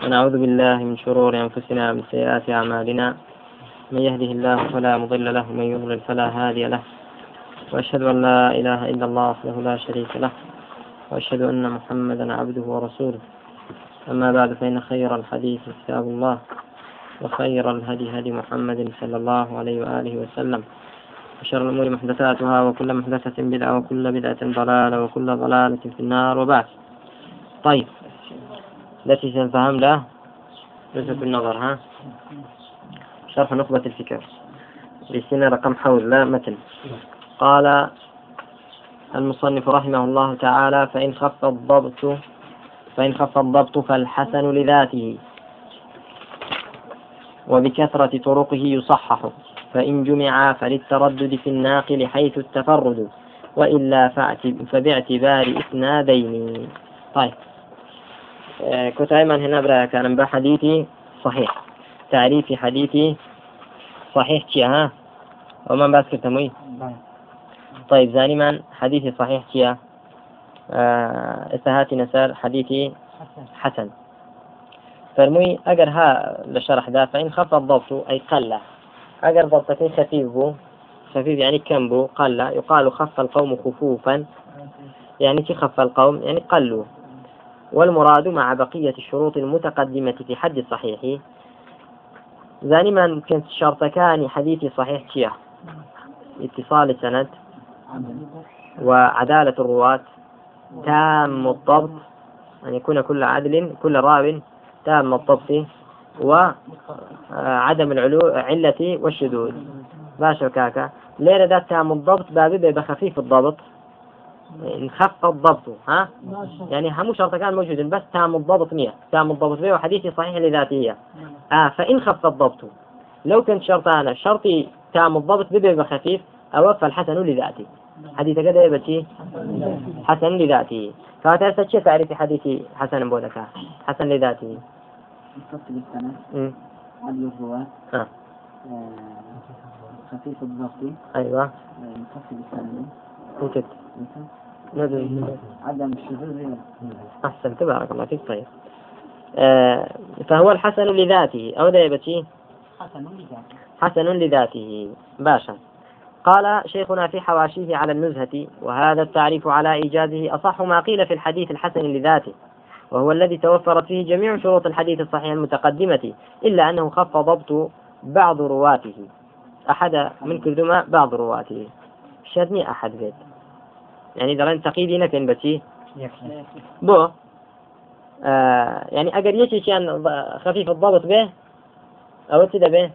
ونعوذ بالله من شرور أنفسنا ومن سيئات أعمالنا. من يهده الله فلا مضل له ومن يضلل فلا هادي له. وأشهد أن لا إله إلا الله وحده لا شريك له. وأشهد أن محمدا عبده ورسوله. أما بعد فإن خير الحديث كتاب الله وخير الهدي هدي محمد صلى الله عليه وآله وسلم. وشر الأمور محدثاتها وكل محدثة بدعة وكل بدعة ضلالة وكل ضلالة في النار وبعد. طيب التي سنفهم له جزء النظر ها؟ شرح نخبة الفكر. لسنة رقم حول لا متن. قال المصنف رحمه الله تعالى فإن خف الضبط فإن خف الضبط فالحسن لذاته. وبكثرة طرقه يصحح فإن جمع فللتردد في الناقل حيث التفرد وإلا فباعتبار إسنادين طيب. آه، كنت أيمن هنا برا كان بحديثي صحيح. تعريف حديثي صحيح كي ها؟ ومن بس كتموي طيب زاني من حديثي صحيح كي آه استهاتي نسال حديثي حسن. فرموي أجر ها لشرح ذا فإن خف الضبط أي قل. أجر ضبطتين خفيف بو خفيف يعني كم بو؟ قل. يقال خف القوم خفوفا. يعني خف القوم؟ يعني قلوا. والمراد مع بقية الشروط المتقدمة في حد الصحيح. زاني ما كانت كان حديثي صحيح كيا اتصال السند. وعدالة الرواة. تام الضبط. أن يكون كل عدل كل راو تام الضبط. وعدم العلو علة والشذوذ. باشا كاكا. ليرة ذات تام الضبط بابي بخفيف الضبط. انخف الضبط ها؟ يعني همو شرط كان موجود بس تام الضبط مية. تام الضبط مية وحديثي صحيح لذاتية. آه فإن خف الضبط. لو كنت شرط أنا شرطي تام الضبط ببي بخفيف أو فالحسن لذاتي. حديث كذا يبتي حسن لذاته فهذا شيء تعريف حديث حسن بودك حسن لذاته السنة عدل الرواة. آه. خفيف الضغط أيوة. متصل السنة وجد. عدم الشذوذ. أحسنت بارك الله فيك طيب. آه فهو الحسن لذاته. أو ذا يبتي حسن لذاته. حسن لذاته. باشا. قال شيخنا في حواشيه على النزهة وهذا التعريف على إيجازه أصح ما قيل في الحديث الحسن لذاته وهو الذي توفرت فيه جميع شروط الحديث الصحيح المتقدمة إلا أنه خف ضبط بعض رواته. أحد من كلما بعض رواته. شدني أحد بيت. يعني دران تقيدي نكن بتي بو آه يعني أجر يشي كان خفيف الضبط به أو تدا به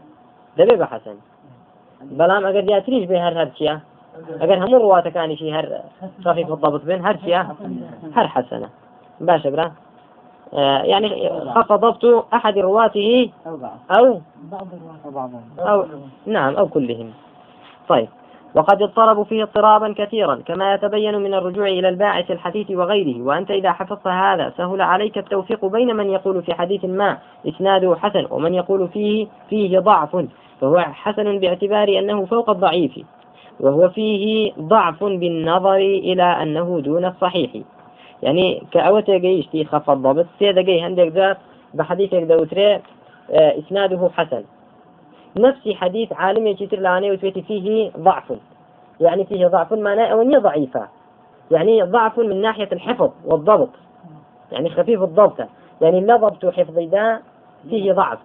دبي بحسن بلام أجر ياتريش به هر هر أجر هم رواته كان شيء هر خفيف الضبط بين هر هر حسنة باشا برا. يعني خف ضبط أحد رواته أو بعض. الرواة أو نعم أو كلهم. طيب. وقد اضطربوا فيه اضطرابا كثيرا كما يتبين من الرجوع إلى الباعث الحديث وغيره. وأنت إذا حفظت هذا سهل عليك التوفيق بين من يقول في حديث ما إسناده حسن ومن يقول فيه فيه ضعف. فهو حسن باعتبار أنه فوق الضعيف وهو فيه ضعف بالنظر إلى أنه دون الصحيح. يعني كأوتا جيشتي خف الضبط سيدا جي هندك ذات بحديثك دوتري آه، إسناده حسن. نفس حديث عالم يشتر لاني وتويتي فيه ضعف. يعني فيه ضعف معناه أو ضعيفة. يعني ضعف من ناحية الحفظ والضبط. يعني خفيف الضبط. يعني لا ضبط حفظ دا فيه ضعف.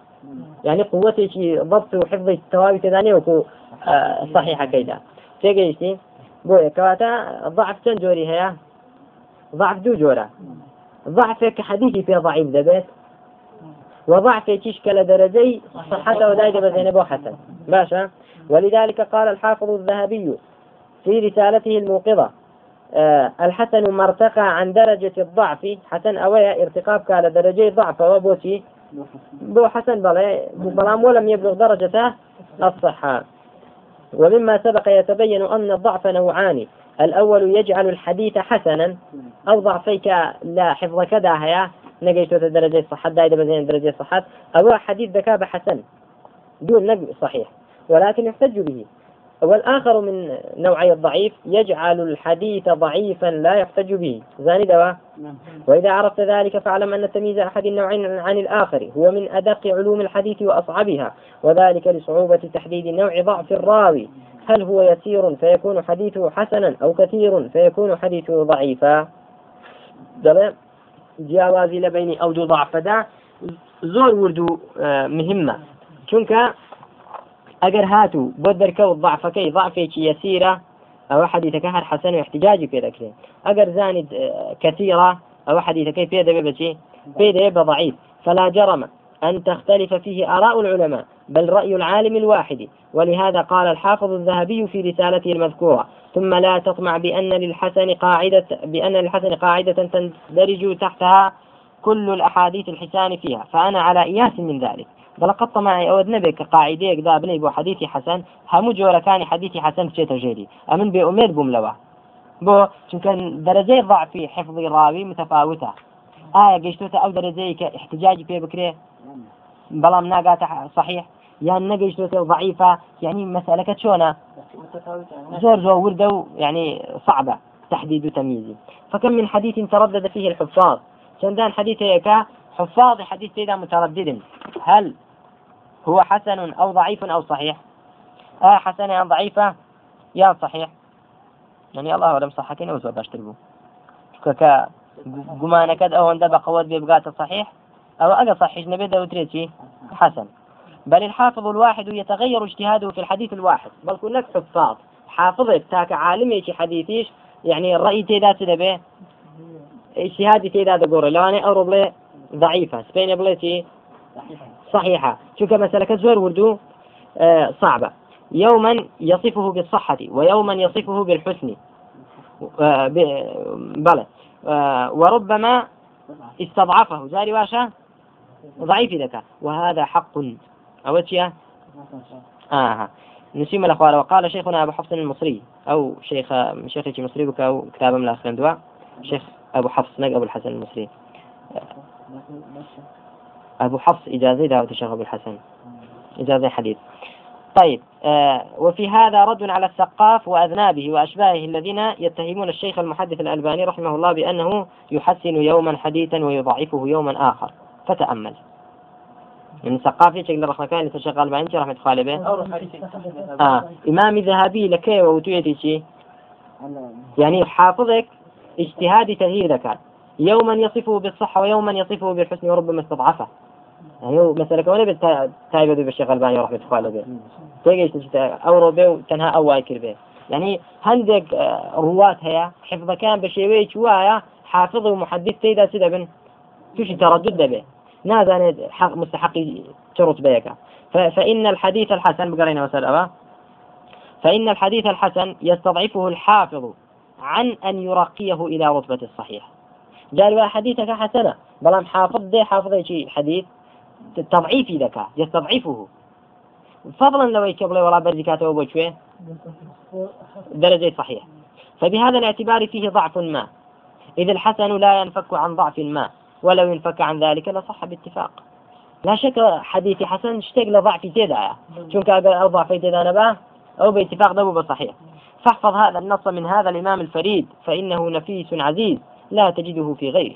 يعني قوتي ضبط وحفظ التوابي تداني وكو آه صحيحة كيدا. تيجي بو كواتا ضعف تنجوري هي ضعف دو ضعف كحديثي فيه ضعيف دبيت وضعف تشكل درجي صحته ودايد بزينب حسن. باشا ولذلك قال الحافظ الذهبي في رسالته الموقظة آه الحسن ما ارتقى عن درجة الضعف. حسن أويا ارتقاب كان درجي ضعف وبوتي بو حسن بلام ولم يبلغ درجة الصحة. ومما سبق يتبين أن الضعف نوعان. الأول يجعل الحديث حسنا أو ضعفيك لا حفظ كذا هيا نجيت درجة صحة دايدة بزين درجة صحة أو حديث ذكاء حسن دون نقل صحيح ولكن يحتج به. والآخر من نوعي الضعيف يجعل الحديث ضعيفا لا يحتج به. زاني دواء؟ نعم. وإذا عرفت ذلك فاعلم أن تمييز أحد النوعين عن الآخر هو من أدق علوم الحديث وأصعبها وذلك لصعوبة تحديد نوع ضعف الراوي. هل هو يسير فيكون حديثه حسنا أو كثير فيكون حديثه ضعيفا؟ جیاوازی لە بینی ئەو دوو ضعفەدا زۆر ورد و آه، مهمة چونکە ئەگەر هاتوو بۆ دەرکەوت ضعفەکەی ضعفێکی یەسیرە ئەوە حەدیثەکە هەر حەسەن و احتجاجی پێ دەکرێت. ئەگەر زانید آه، كثيرة أو حديثكي في دبي بشي في دبي ضعيف فلا جرم. أن تختلف فيه آراء العلماء بل رأي العالم الواحد. ولهذا قال الحافظ الذهبي في رسالته المذكورة ثم لا تطمع بأن للحسن قاعدة بأن للحسن قاعدة تندرج تحتها كل الأحاديث الحسان فيها فأنا على إياس من ذلك. بل قد طمعي أود نبيك قاعدة ذا بني بو حسن هم جورا كان حديثي حسن بشيت جيري أمن بأمير بملوه بۆ چونکە دەرەجەی ضعفی حفظی ڕاوی متفاوتە ئایا گەیشتوتە ئەو دەرەجەی کە احتجاجی پێ بکرێ بەڵام ناگاتە صحیح یان نەگەیشتوتە ضعیفە يعني مەسألەکە چۆنە زۆر زۆر وردە و يعني صعبة. تحديد تمييزه فكم من حديث تردد فيه الحفاظ. شندان حديث هيك حفاظ حديث إذا متردد. هل هو حسن أو ضعيف أو صحيح؟ آه حسن أم ضعيفة يا صحيح. يعني الله أعلم صحكين أو چونکە کە گومانەکەت ئەوەندە بە قەوت بێ بگاتە صحيح. أو أجا صحيح نبي دوتريتي حسن. بل الحافظ الواحد يتغير اجتهاده في الحديث الواحد. بل كلك حفاظ. حافظ تاك عالم يشي حديثيش. يعني الرأي تيدا تدبه اجتهادي تيدا دقور لو أنا أورو بلي ضعيفة. سبين بليتي صحيحة. شو كمسألة كزور وردو. آه صعبة. يوما يصفه بالصحة ويوما يصفه بالحسن. آه بلى. آه وربما استضعفه. جاري واشا ضعيف ذكاء وهذا حق. أوتيا آه. نسيم الأخوار وقال شيخنا أبو حفص المصري أو شيخ شيخ مصري بك أو كتاب من الآخرين دواء. شيخ أبو حفص نق أبو الحسن المصري. أبو حفص إجازة دعوة الشيخ أبو الحسن. إجازة حديث. طيب آه وفي هذا رد على السقاف وأذنابه وأشباهه الذين يتهمون الشيخ المحدث الألباني رحمه الله بأنه يحسن يوما حديثا ويضعفه يوما آخر. فتأمل. من ثقافي شكل رخنا كان لتشغل ما انت رحمة خالبه آه. إمام ذهبي لكي ووتويتي شي؟ يعني حافظك اجتهادي تغيير ذكر يوما يصفه بالصحة ويوما يصفه بالحسن وربما استضعفه. يعني مثلا كونه بتايبه بالشيخ الباني رحمة الله عليه. تيجي أو بي وتنها أو وايكر بي يعني هندك آه، رواة هيا. حفظ كان بشيوي شوايا حافظ ومحدث تيدا سيدا بن توشي تردد به نازل حق مستحق ترت بيك. فإن الحديث الحسن بقرينا مسألة فإن الحديث الحسن يستضعفه الحافظ عن أن يرقيه إلى رتبة الصحيح. جاء حديثك حسنة. بلام حافظ دي حافظ شيء حديث تضعيفي ذكاء يستضعفه. فضلا لو يكبل ولا برزكاته وبوشوه درجة صحيح فبهذا الاعتبار فيه ضعف ما. إذ الحسن لا ينفك عن ضعف ما. ولو انفك عن ذلك لصح باتفاق. لا شك حديث حسن اشتاق لضعف تيدا شنك أو ضعف تيدا نباه أو باتفاق ضبو بصحيح. فاحفظ هذا النص من هذا الإمام الفريد فإنه نفيس عزيز لا تجده في غيره.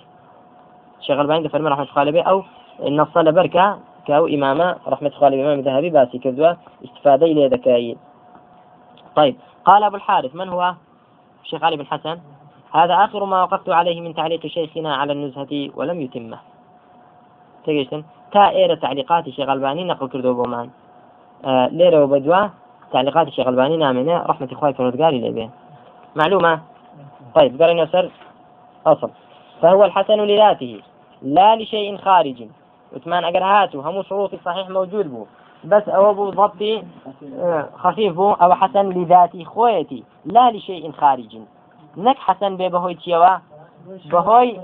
شغل بعند فرمي رحمة خالبه أو النص لبركة كأو إمامة رحمة خالي إمام ذهبي باسي كردوا استفادة إلى ذكائي. طيب قال أبو الحارث من هو؟ الشيخ علي بن حسن. هذا آخر ما وقفت عليه من تعليق شيخنا على النزهة ولم يتمه. تجيشن تا ألباني نقل كردو بومان آه ليرة وبدوا تعليقات الشيخ ألباني نامنة. رحمة إخوائي كردقاري لبين معلومة؟ طيب قرأنا سر أصل. فهو الحسن لذاته لا لشيء خارج. وثمان أجر هاتو. هم شروط صحيح موجود بو. بس أو بو ضبطي آه، خفيف بو. أو حسن لذاتي خويتي لا لشيء خارج. نك حسن بي بهوي تيوا بهوي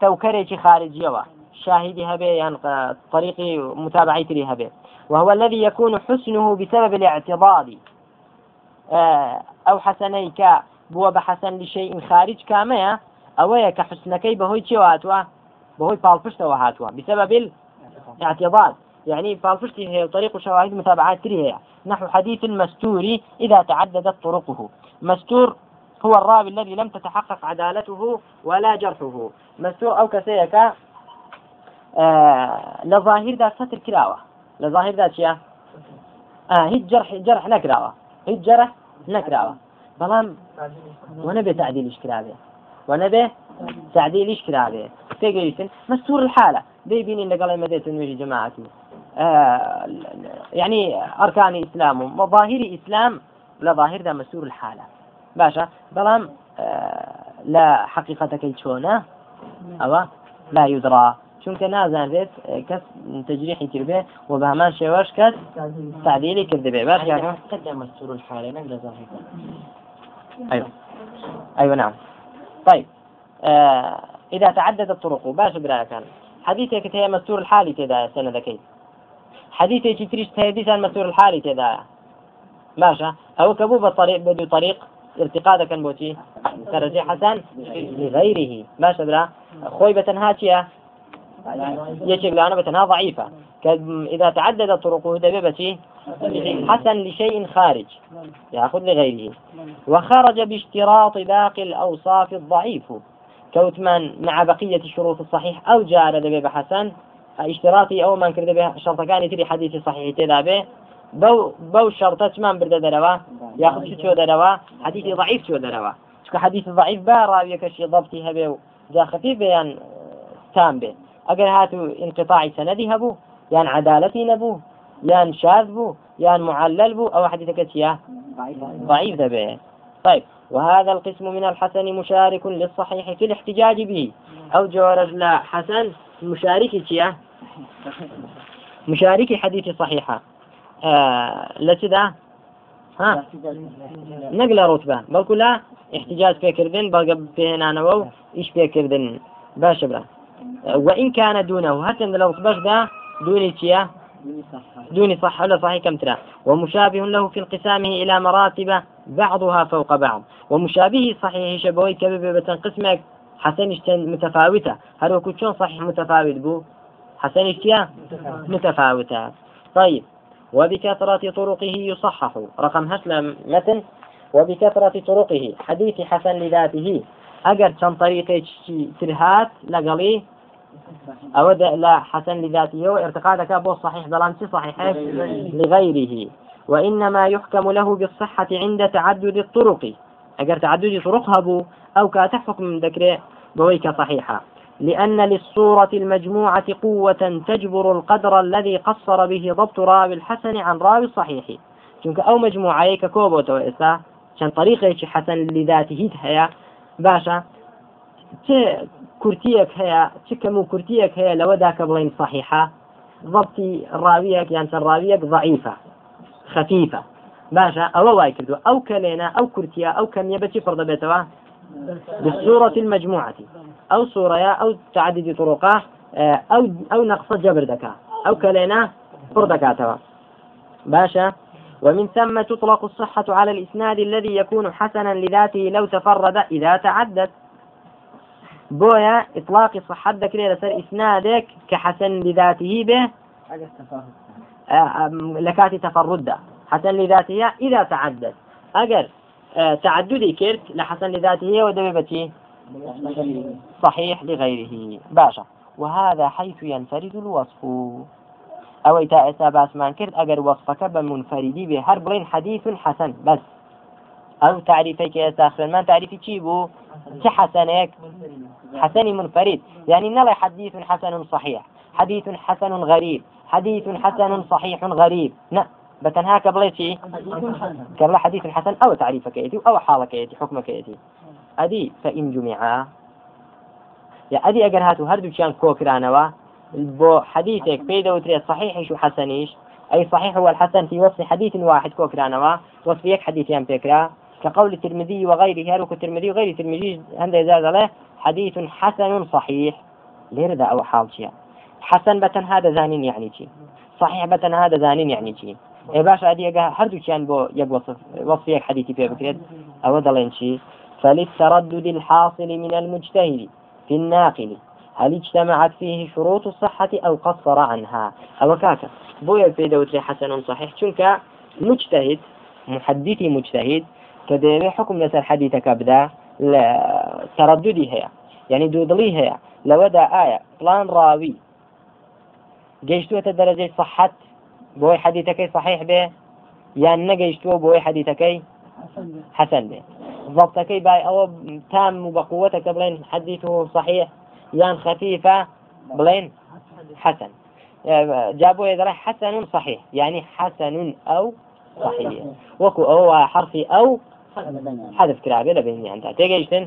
توكري خارجيوا شاهدي هبه يعني طريقي متابعتي لي هبه وهو الذي يكون حسنه بسبب الاعتضاد. آه، أو حسنيك بو بحسن لشيء خارج كامية أو كحسنكي بهوي تيواتوا بهوي بالبشتەوە هاتووە. بسبب الاعتضاد. يعني فالفشتي هي طريق شواهد متابعات تري هي نحو حديث المستور إذا تعددت طرقه. مستور هو الراوي الذي لم تتحقق عدالته ولا جرحه. مستور أو كسيك آه لظاهر ذا ستر كراوة. لظاهر ذا شيء؟ آه هي جرح جرح نكراوة هي جرح نكراوة بلام ونبي تعديل إشكرابه ونبي تعديل إشكرابه تيجي مستور الحالة. بيبيني إن قال مديت نوجي جماعتي. آه يعني أركان إسلام وظاهر إسلام لظاهر ذا مستور الحالة. باشا بلام آه لا حقيقتك شونه أو لا يدرى. چونکە نازانرێت کەس تجریحی کرد و بە هەمان شێوەش کەس تعدیلی کرد بێ باش قدم مستور الحالة نقدر ظاهر أيوة. أيوة نعم. طيب آه إذا تعددت الطرق باش برا كان حديثك هي مستور الحالي تدا سنة ذكي حديثك تريش تهديسان مستور الحالي تدا باشا أو كبو بالطريق بدو طريق. ارتقاء كان بوتي درجة حسن لغيره. باشا برا خوي بتنهاتيا يشيك لأنا بتنها ضعيفة. إذا تعدد طرقه دبيبتي حسن لشيء خارج. يأخذ لغيره. وخرج باشتراط باقي الأوصاف الضعيف. كوتمان مع بقية الشروط الصحيح أو جاء دبيب حسن. اشتراطي أو من كرد شرط كان يتري حديث صحيح تدابه بو بو شرطة من برد دروا ياخذ شو دروا حديث ضعيف شو دروا شو حديث ضعيف با راوية كشي ضبطي هبه جا خفيف بيان تام به. ئەگەر هاتو انقطاعی سەنەدی هەبوو یان عدالەتی نەبوو یان شاذ بوو یان معلل بوو أو حديثك چیە ضعيف دەبێ طيب وهذا القسم من الحسن مشارك للصحيح في الاحتجاج به. أو جورج لا حسن مشارك تيا مشارك حديث صحيحة آه لسدا ها؟ نقل رتبة. بل لا احتجاج فكردن بل بينانو إيش فكردن باش برا. وإن كان دونه حتى لو ده دوني تيا دوني صح ولا صحيح كم ترى؟ ومشابه له في انقسامه إلى مراتب بعضها فوق بعض. ومشابه صحيح شبوي كبير بتنقسمك حسن متفاوتة. هل شلون صحيح متفاوت بو؟ حسن اشتيا متفاوتة. طيب. وبكثرة طرقه يصحح. رقم هسلم متن. وبكثرة طرقه. حديث حسن لذاته. أجر كم طريقة ترهات؟ لقلي أو لا حسن لذاته. وارتقادك بو صحيح بلان صحيح؟ لغيره. وإنما يحكم له بالصحة عند تعدد الطرق. أجر تعدد طرقها بو. أو كاتح حكم ذكره. بويك صحيحة. لأن للصورة المجموعة قوة تجبر القدر الذي قصر به ضبط راوي الحسن عن راوي الصحيح. چونك أو مجموعة كوبو توئسا عشان طريقة حسن لذاته هي باشا کورتیەک هەیە؟ چ کەم و کورتیەک هەیە لەوەدا کە بڵین صحیحە؟ ضبطی ڕاویەک یان چەند ڕاویەک ضعیفە. خەفیفە. باشە ئەوە وای کردو ئەو کەلێنە ئەو کورتیا ئەو کەمیە بالصورة المجموعة. أو صورة أو تعدد طرقه أو أو نقص جبر دكا أو كلينا فردكاتها باشا. ومن ثم تطلق الصحة على الإسناد الذي يكون حسنا لذاته لو تفرد إذا تعدد. بويا إطلاق صحة ذكري لسر إسنادك كحسن لذاته به. آه، لكاتي تفرد. حسن لذاته إذا تعدد. أجر آه، تعددي كرت لحسن لذاته ودبيبتي صحيح لغيره باشا. وهذا حيث ينفرد الوصف. أو إتا باس من كرت أجر وصفك بمنفردي به. هربرين حديث حسن. بس. أو تعريفك يا ساخر ما تعريفي تشيبو كحسنك حسن منفرد. يعني نلا حديث حسن صحيح. حديث حسن غريب. حديث حسن صحيح غريب. لا بتنهاك بليتي كلا حديث حسن. أو تعريفك يأتي أو حالك يأتي حكمك يأتي. أدي فإن جمعا يا أدي أجر هاتو هردو كان كوكرانوا بو حديثك بيدا وتري صحيح شو حسنيش أي صحيح هو الحسن في وصف حديث واحد كوكرانوا وصف يك حديث يام فكرة كقول الترمذي وغيره هل الترمذي وغير الترمذي عند إزاز له حديث حسن صحيح ليرد أو حال شيء حسن بتن هذا زانين يعني شيء صحيح بتن هذا زانين يعني شيء إيه باش أدي هردو كان بو يق وصف وصف حديثي في بكرة أو دلين شيء فللتردد الحاصل من المجتهد في الناقل هل اجتمعت فيه شروط الصحة أو قصر عنها؟ أو كاكا بويا في دوتري حسن صحيح. شنك مجتهد محدثي مجتهد كديري حكم لسر حديثك بدا ترددي هي يعني دودلي هي لو دا آية فلان راوي. جيشتوة درجة صحت بوي حديثك صحيح به؟ يعني نجيشتوه بوي حديثك حسن به. ضبطك باي أو تام بقوتك بلين حديثه صحيح يان خفيفة بلين حسن. جابوا يدري حسن صحيح يعني حسن أو صحيح. وكو أو حرفي أو حذف كرابي لبين يعني تيجيشتن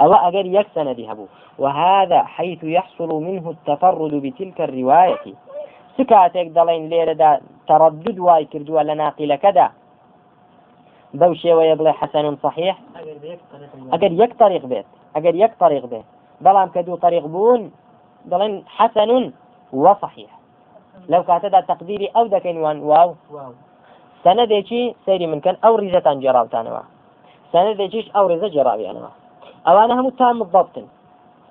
الله أجر يكسن ذهبوا وهذا حيث يحصل منه التفرد بتلك الرواية. سكاتك دلين ليرة دا تردد واي كردوا لناقل كذا. بەو شێوەیە بڵێ حەسەن صحیح؟ ئەگەر یەک طریق بێت ئەگەر یەک طریق بێت بەڵام کە دوو طریق بوون دەڵێن حەسەن وصحیح لەو کاتەدا تەقدیری ئەو دەکەین وان واو. سەنەدێکی سەیری منکەن ئەو ریزەتان جێراوتانەوە. سەنەدێکیش ئەو ڕێزە جێراویانەوە. ئەوانە هەموو تام بەبتن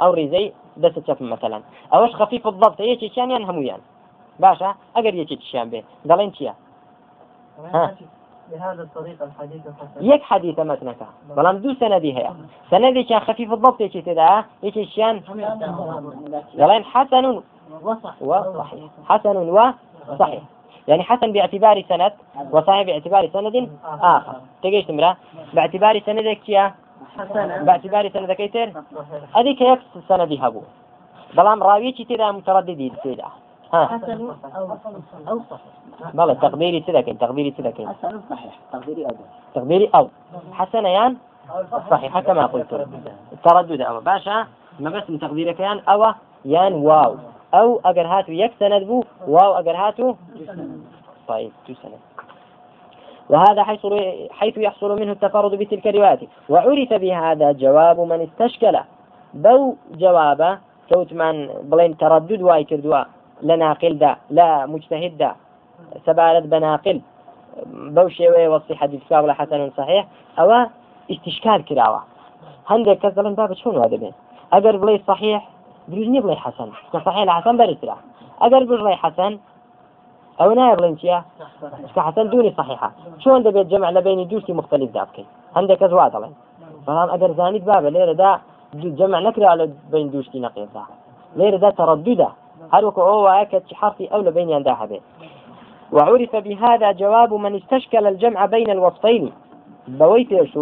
ئەو ریزەی دەست چەپم مەمثلەن ئەوەش خەفی بەبتە یەکێکیانیان هەمویان باشە ئەگەر یەکێکیان بێ. دەڵێن چییە؟ بهذا الطريق الحديث يك حديث متنك بلام دو سندي هي سندي كان خفيف الضبط يجي تدا يجي شان. دلين حسن وصحيح حسن وصحيح يعني حسن باعتبار سند وصحيح باعتبار سند آخر. تجيش تمرة باعتبار سندك يا باعتبار سند كيتر؟ هذيك يكس سندي هبو. بلام راوي تدا مترددي تدا. حسن أو أو صحيح بلى تقديري تذكر تقديري حسن صحيح تقديري أو. تقديري أو. حسن يان؟ صحيح كما قلت. التردد أو. باشا ما بس من تقديرك يان. أو يان واو. أو أجر هاتو يك سند بو. واو أجر هاتو طيب تو سند. وهذا حيث حيث يحصل منه التفرد بتلك الروايات وعرف بهذا جواب من استشكل. بو جوابه كوت من بلين تردد واي كردوا. لا ناقل دا لا مجتهد دا سبالت بناقل. بو شێوەیە وەسی حەدیثکا ولا حسن صحيح أو استشكال كراوة هەندێک کەس دەڵێن با بچۆن وا دەبێت ئەگەر بڵێ صحيح بڵێ حەسەن. کە صحيح بەرزرا. ئەگەر بڵێ حەسەن ئەو نایە بڵێن چیە؟ کە حەسەن دونی صحيحة چۆن دەبێت جمع لە بینی دوشتی مختلف دا بکەین هەندێک کەس وا دەڵێن. بەڵام ئەگەر زانیت بابە لێرەدا جمع نەکرا لە بین دوشتی نەقێدا لێرەدا تەڕدودا هل وقعوا حرف أولى بين ينداها به وعرف بهذا جواب من استشكل الجمع بين الوصفين. بويت شو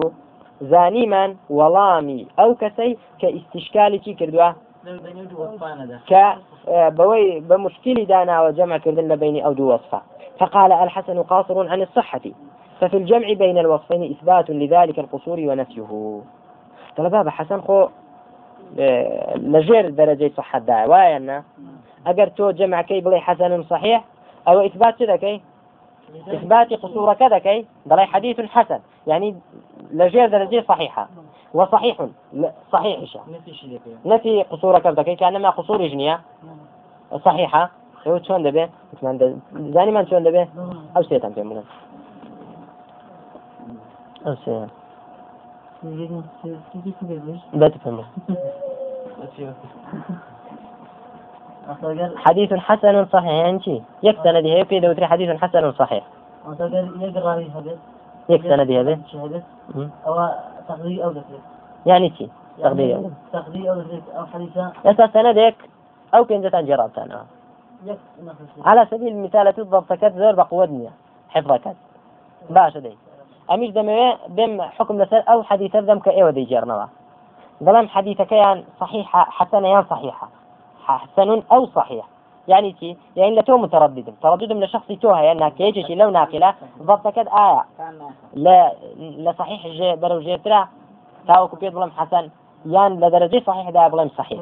زانيما ولامي. أو كسي كاستشكال كي كردوا؟ ك بوي بمشكل دانا وجمع كردن بين أو دو وصفة. فقال الحسن قاصر عن الصحة. ففي الجمع بين الوصفين إثبات لذلك القصور ونفيه. طلبها حسن خو لجير درجة صحة دا وايا ئەگەر تۆ جەمعەکەی بڵێ حەسەن صحيح أو إثبات كذا إثبات قصور كذا كي؟ بڵێ حديث حسن يعني لجير درجة صحيحة وصحيح صحيح نفي قصور كذا كي كأنما قصور جنية صحيحة؟ هو شلون دبي زاني من شلون دبي أو في منا أو حديث حسن صحيح يعني شي يك سند هي في دوتري حديث حسن صحيح. يك سند هذا. أو تقدير أو ذكر يعني شي تقدير يعني تقدير أو ذكر أو حديثة يسا سندك أو كنت جربت أنا على سبيل المثال تضبط كت زور بقوة حفظك. باش دي أميش دم دم حكم لسر أو حديث دم كأيوة دي جرنا بلام حديثك يعني صحيحة حسنة يعني صحيحة. حسن أو صحيح. يعني تي يعني لتو متردد. تردد من شخص توها يعني كيجي لو ناقلة ضبط كد آية. لا لا صحيح جي برو جي ترى تاو كبير بلم حسن يعني لدرجة صحيح ده بلم صحيح.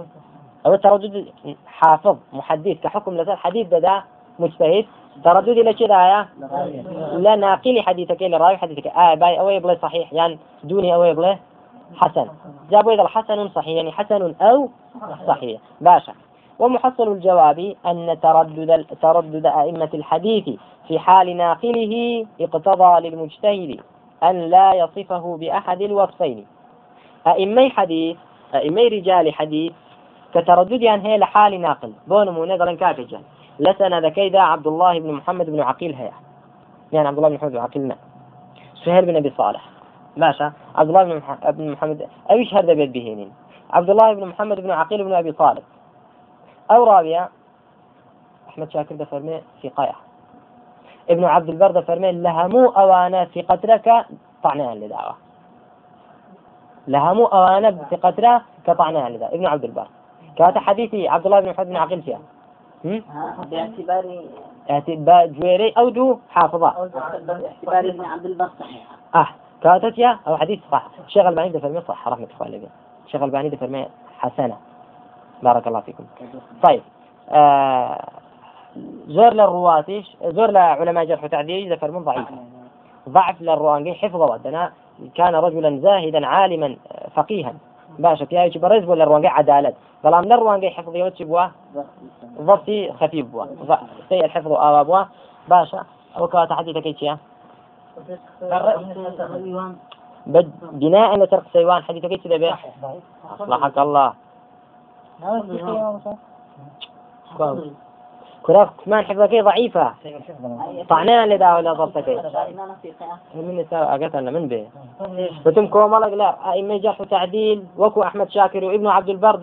أو التردد حافظ محدث كحكم لسان حديث ده مجتهد. تردد إلى كذا آية؟ لا ناقل حديثك إلى راوي حديثك. آية باي أو يبلي صحيح يعني دوني أو يبلي حسن. جابوا إذا حسن صحيح يعني حسن أو صحيح. باشا. ومحصل الجواب أن تردد تردد أئمة الحديث في حال ناقله اقتضى للمجتهد أن لا يصفه بأحد الوصفين. أئمي حديث أئمي رجال حديث كتردد يعني هي لحال ناقل. بون منظرا كاكجا لسنا ذكيدا عبد الله بن محمد بن عقيل هيا. يعني عبد الله بن محمد بن عقيل نعم سهيل بن أبي صالح. باشا. عبد الله بن مح- بن محمد أو يشهر ذا بيت بهينين؟ عبد الله بن محمد بن عقيل بن أبي طالب. أو رابعة أحمد شاكر ده فرمي في قاية ابن عبد البر ده فرمي لهمو أوانا في قتلك طعنان لدعوة. لهمو أوانا في قتله كطعنان لدعوة. ابن عبد البر. كانت حديثي عبد الله بن محمد بن عقيل فيها. هم؟ باعتبار اعتبار جويري أو جو حافظة. باعتبار ابن عبد البر صحيح. آه كانت يا أو حديث صح الشيخ الباني ده فرمي صح رحمة الله الشيخ الباني ده فرمي حسنة. بارك الله فيكم. طيب آه زور للرواتيش زور لعلماء جرح وتعديل إذا فرمون ضعيف. ضعف للروانجي حفظه ودنا كان رجلا زاهدا عالما آه، فقيها. باشا في إيش برز ولا الروانجي عدالة. بلام للروانجي حفظ يوتش بوا ضبطي خفيف بوا سيء الحفظ وآوا بوا باشا أو كواتا حديثك إيش يا. بد بناء على ترك سيوان حديثك إيش أصلحك الله. كراف كمان حفظك ضعيفة. طعنان لدا ولا ضبطك؟ من نساء أقتلنا من به بتم كومالك لا. أئمة جرح وتعديل وكو أحمد شاكر وابن عبد البر